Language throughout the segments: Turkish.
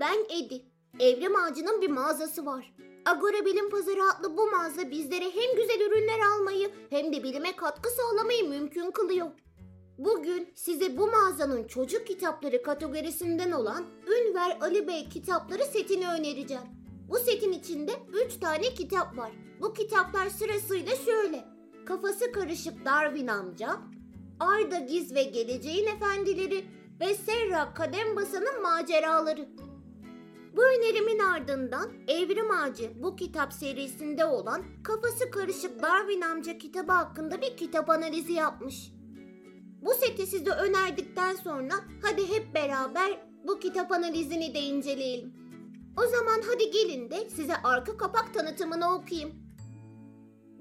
Ben Edi. Evrim Ağacı'nın bir mağazası var. Agora Bilim Pazarı adlı bu mağaza bizlere hem güzel ürünler almayı hem de bilime katkı sağlamayı mümkün kılıyor. Bugün size bu mağazanın çocuk kitapları kategorisinden olan Ünver Ali Bey kitapları setini önereceğim. Bu setin içinde 3 tane kitap var. Bu kitaplar sırasıyla şöyle. Kafası karışık Darwin amca, Arda Giz ve Geleceğin Efendileri ve Serra Kadembasa'nın maceraları. Bu önerimin ardından Evrim Ağacı bu kitap serisinde olan Kafası Karışık Darwin amca kitabı hakkında bir kitap analizi yapmış. Bu seti size önerdikten sonra hadi hep beraber bu kitap analizini de inceleyelim. O zaman hadi gelin de size arka kapak tanıtımını okuyayım.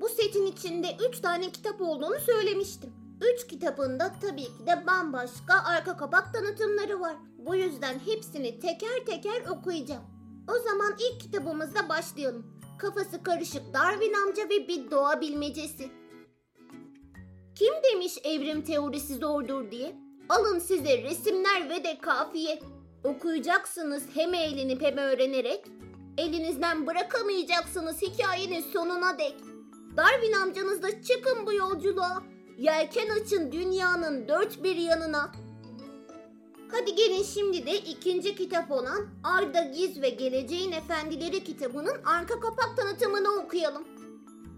Bu setin içinde 3 tane kitap olduğunu söylemiştim. 3 kitabında tabii ki de bambaşka arka kapak tanıtımları var. Bu yüzden hepsini teker teker okuyacağım. O zaman ilk kitabımızla başlayalım. Kafası karışık Darwin amca ve bir doğa bilmecesi. Kim demiş evrim teorisi zordur diye? Alın size resimler ve de kafiye. Okuyacaksınız hem eğlenip hem öğrenerek. Elinizden bırakamayacaksınız hikayenin sonuna dek. Darwin amcanızla çıkın bu yolculuğa. Yelken açın dünyanın dört bir yanına. Hadi gelin şimdi de ikinci kitap olan Arda Giz ve Geleceğin Efendileri kitabının arka kapak tanıtımını okuyalım.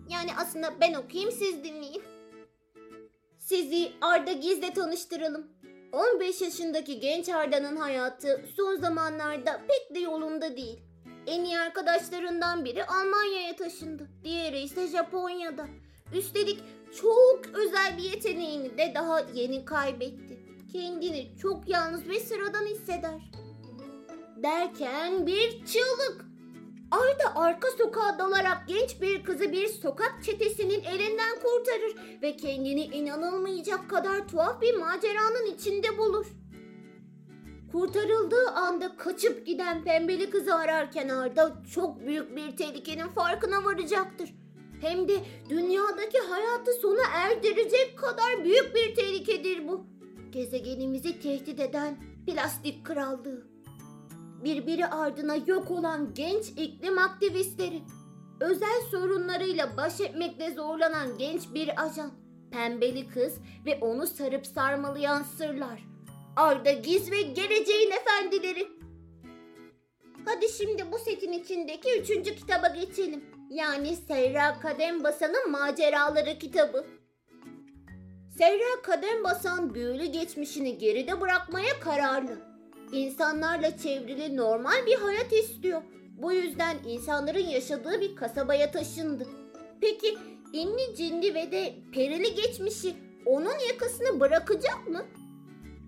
Yani aslında ben okuyayım siz dinleyin. Sizi Arda Giz'le tanıştıralım. 15 yaşındaki genç Arda'nın hayatı son zamanlarda pek de yolunda değil. En iyi arkadaşlarından biri Almanya'ya taşındı. Diğeri ise Japonya'da. Üstelik çok özel bir yeteneğini de daha yeni kaybetti. Kendini çok yalnız ve sıradan hisseder. Derken bir çığlık. Arda arka sokağa dalarak genç bir kızı bir sokak çetesinin elinden kurtarır ve kendini inanılmayacak kadar tuhaf bir maceranın içinde bulur. Kurtarıldığı anda kaçıp giden pembeli kızı ararken Arda çok büyük bir tehlikenin farkına varacaktır. Hem de dünyadaki hayatı sona erdirecek kadar büyük bir tehlikedir bu. Gezegenimizi tehdit eden plastik krallığı. Birbiri ardına yok olan genç iklim aktivistleri. Özel sorunlarıyla baş etmekte zorlanan genç bir ajan. Pembeli kız ve onu sarıp sarmalayan sırlar. Arda Giz ve Geleceğin Efendileri. Hadi şimdi bu setin içindeki üçüncü kitaba geçelim. Yani Serra Kadembasa'nın Maceraları kitabı. Serra Kadembasan büyülü geçmişini geride bırakmaya kararlı. İnsanlarla çevrili normal bir hayat istiyor. Bu yüzden insanların yaşadığı bir kasabaya taşındı. Peki inni cinli ve de perili geçmişi onun yakasını bırakacak mı?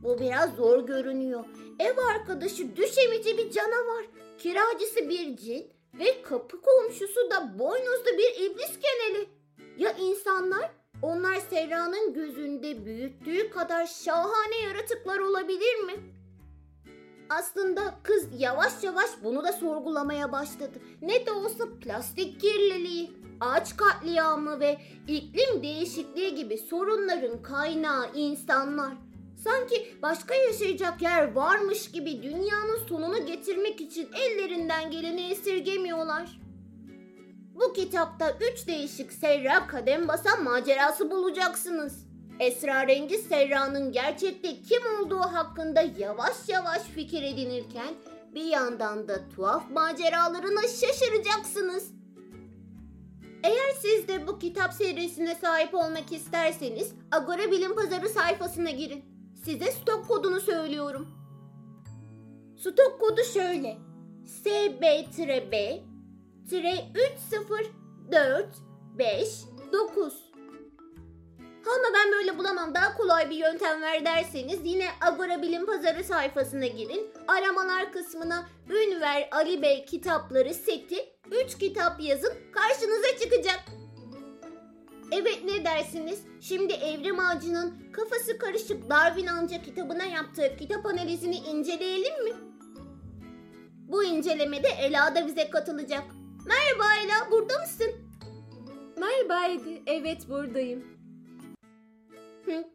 Bu biraz zor görünüyor. Ev arkadaşı düşemici bir canavar, kiracısı bir cin ve kapı komşusu da boynuzlu bir iblis geneli. Ya insanlar? Onlar Serra'nın gözünde büyüttüğü kadar şahane yaratıklar olabilir mi? Aslında kız yavaş yavaş bunu da sorgulamaya başladı. Ne de olsa plastik kirliliği, ağaç katliamı ve iklim değişikliği gibi sorunların kaynağı insanlar. Sanki başka yaşayacak yer varmış gibi dünyanın sonunu getirmek için ellerinden geleni esirgemiyorlar. Bu kitapta üç değişik Serra kadem basan macerası bulacaksınız. Esrarengiz Serra'nın gerçekte kim olduğu hakkında yavaş yavaş fikir edinirken bir yandan da tuhaf maceralarına şaşıracaksınız. Eğer siz de bu kitap serisine sahip olmak isterseniz Agora Bilim Pazarı sayfasına girin. Size stok kodunu söylüyorum. Stok kodu şöyle. SB-B 3045 Ama ben böyle bulamam daha kolay bir yöntem ver derseniz yine Agora Bilim Pazarı sayfasına girin. Aramalar kısmına Ünver Ali Bey kitapları seti 3 kitap yazın karşınıza çıkacak. Evet ne dersiniz? Şimdi Evrim Ağacı'nın kafası karışık Darwin amca kitabına yaptığı kitap analizini inceleyelim mi? Bu incelemede Ela da bize katılacak. Merhaba Ela, burada mısın? Merhaba Edi. Evet buradayım.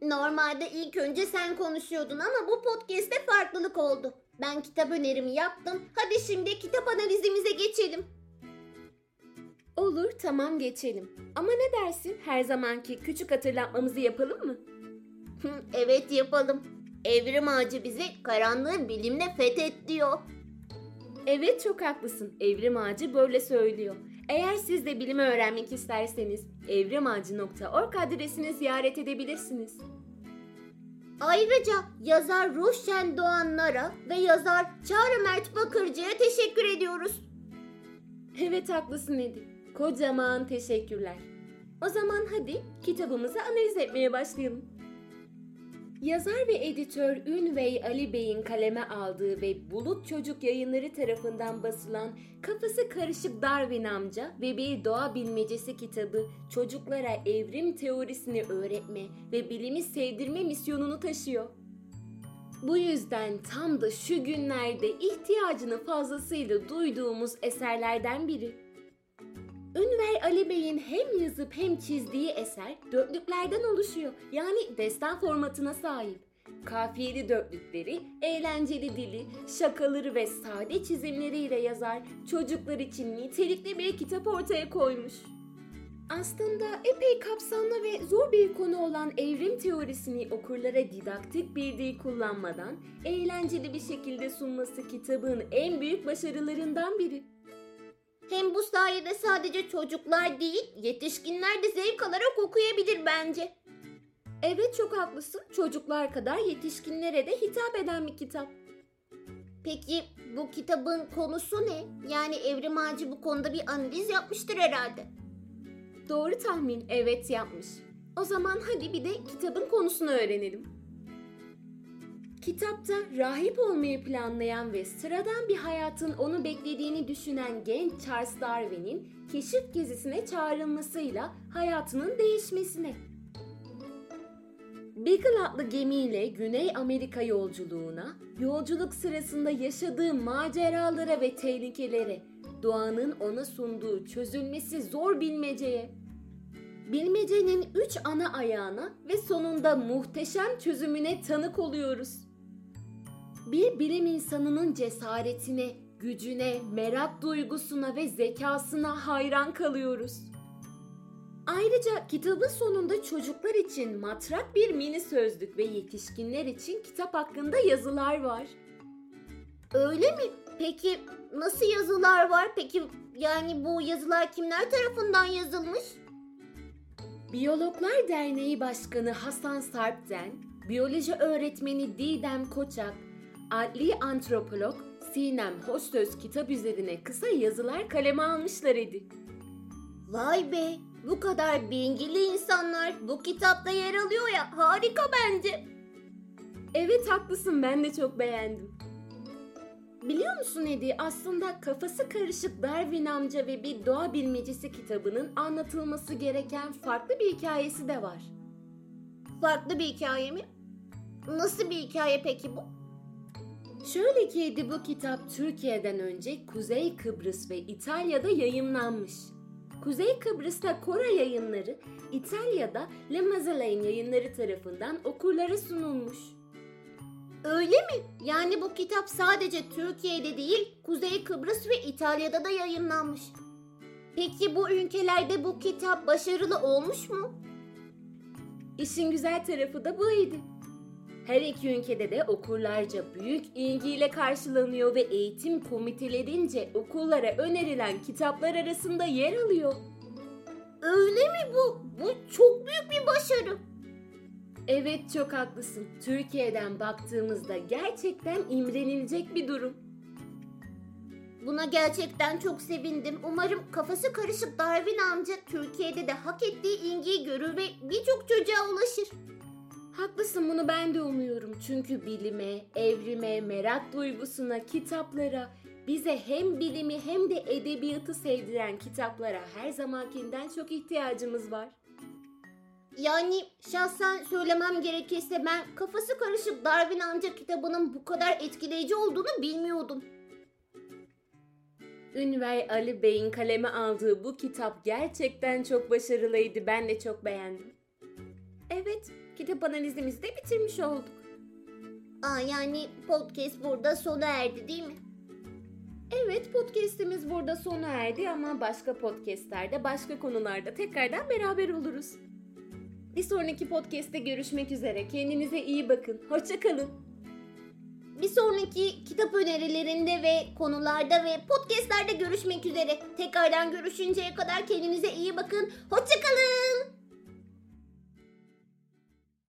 Normalde ilk önce sen konuşuyordun ama bu podcast'te farklılık oldu. Ben kitap önerimi yaptım. Hadi şimdi kitap analizimize geçelim. Olur tamam geçelim. Ama ne dersin her zamanki küçük hatırlatmamızı yapalım mı? Evet yapalım. Evrim ağacı bizi karanlığı bilimle fethet diyor. Evet çok haklısın. Evrim Ağacı böyle söylüyor. Eğer siz de bilimi öğrenmek isterseniz evrimağacı.org adresini ziyaret edebilirsiniz. Ayrıca yazar Ruşen Doğanlara ve yazar Çağrı Mert Bakırcı'ya teşekkür ediyoruz. Evet haklısın Edi. Kocaman teşekkürler. O zaman hadi kitabımızı analiz etmeye başlayalım. Yazar ve editör Ünvey Ali Bey'in kaleme aldığı ve Bulut Çocuk Yayınları tarafından basılan Kafası Karışık Darwin Amca ve Bir Doğa Bilmecesi kitabı çocuklara evrim teorisini öğretme ve bilimi sevdirme misyonunu taşıyor. Bu yüzden tam da şu günlerde ihtiyacını fazlasıyla duyduğumuz eserlerden biri. Ünver Ali Bey'in hem yazıp hem çizdiği eser dörtlüklerden oluşuyor. Yani destan formatına sahip. Kafiyeli dörtlükleri, eğlenceli dili, şakaları ve sade çizimleriyle yazar çocuklar için nitelikli bir kitap ortaya koymuş. Aslında epey kapsamlı ve zor bir konu olan evrim teorisini okurlara didaktik bir dil kullanmadan eğlenceli bir şekilde sunması kitabın en büyük başarılarından biri. Hem bu sayede sadece çocuklar değil, yetişkinler de zevk alarak okuyabilir bence. Evet çok haklısın. Çocuklar kadar yetişkinlere de hitap eden bir kitap. Peki bu kitabın konusu ne? Yani Evrim Ağacı bu konuda bir analiz yapmıştır herhalde. Doğru tahmin. Evet yapmış. O zaman hadi bir de kitabın konusunu öğrenelim. Kitapta rahip olmayı planlayan ve sıradan bir hayatın onu beklediğini düşünen genç Charles Darwin'in keşif gezisine çağrılmasıyla hayatının değişmesine. Beagle adlı gemiyle Güney Amerika yolculuğuna, yolculuk sırasında yaşadığı maceralara ve tehlikelere, doğanın ona sunduğu çözülmesi zor bilmeceye, bilmecenin üç ana ayağına ve sonunda muhteşem çözümüne tanık oluyoruz. Bir bilim insanının cesaretine, gücüne, merak duygusuna ve zekasına hayran kalıyoruz. Ayrıca kitabın sonunda çocuklar için matrak bir mini sözlük ve yetişkinler için kitap hakkında yazılar var. Öyle mi? Peki nasıl yazılar var? Peki yani bu yazılar kimler tarafından yazılmış? Biyologlar Derneği Başkanı Hasan Sarp'ten, biyoloji öğretmeni Didem Koçak, adli antropolog Sinem Hoşsöz kitap üzerine kısa yazılar kaleme almışlar idi. Vay be! Bu kadar bilgili insanlar bu kitapta yer alıyor ya harika bence. Evet haklısın ben de çok beğendim. Biliyor musun Edi aslında kafası karışık Darwin amca ve bir doğa bilmecesi kitabının anlatılması gereken farklı bir hikayesi de var. Farklı bir hikaye mi? Nasıl bir hikaye peki bu? Şöyle ki bu kitap Türkiye'den önce Kuzey Kıbrıs ve İtalya'da yayımlanmış. Kuzey Kıbrıs'ta Kora yayınları, İtalya'da Le Mazalain yayınları tarafından okurlara sunulmuş. Öyle mi? Yani bu kitap sadece Türkiye'de değil, Kuzey Kıbrıs ve İtalya'da da yayınlanmış. Peki bu ülkelerde bu kitap başarılı olmuş mu? İşin güzel tarafı da bu idi. Her iki ülkede de okurlarca büyük ilgiyle karşılanıyor ve eğitim komitelerince okullara önerilen kitaplar arasında yer alıyor. Öyle mi bu? Bu çok büyük bir başarı. Evet çok haklısın. Türkiye'den baktığımızda gerçekten imrenilecek bir durum. Buna gerçekten çok sevindim. Umarım kafası karışık Darwin amca Türkiye'de de hak ettiği ilgiyi görür ve birçok çocuğa ulaşır. Haklısın bunu ben de umuyorum. Çünkü bilime, evrime, merak duygusuna, kitaplara, bize hem bilimi hem de edebiyatı sevdiren kitaplara her zamankinden çok ihtiyacımız var. Yani şahsen söylemem gerekirse ben kafası karışık Darwin amca kitabının bu kadar etkileyici olduğunu bilmiyordum. Ünver Ali Bey'in kaleme aldığı bu kitap gerçekten çok başarılıydı. Ben de çok beğendim. Evet, kitap analizimizi de bitirmiş olduk. Aa, yani podcast burada sona erdi değil mi? Evet podcast'imiz burada sona erdi ama başka podcast'lerde başka konularda tekrardan beraber oluruz. Bir sonraki podcast'te görüşmek üzere. Kendinize iyi bakın. Hoşçakalın. Bir sonraki kitap önerilerinde ve konularda ve podcastlerde görüşmek üzere. Tekrardan görüşünceye kadar kendinize iyi bakın. Hoşçakalın.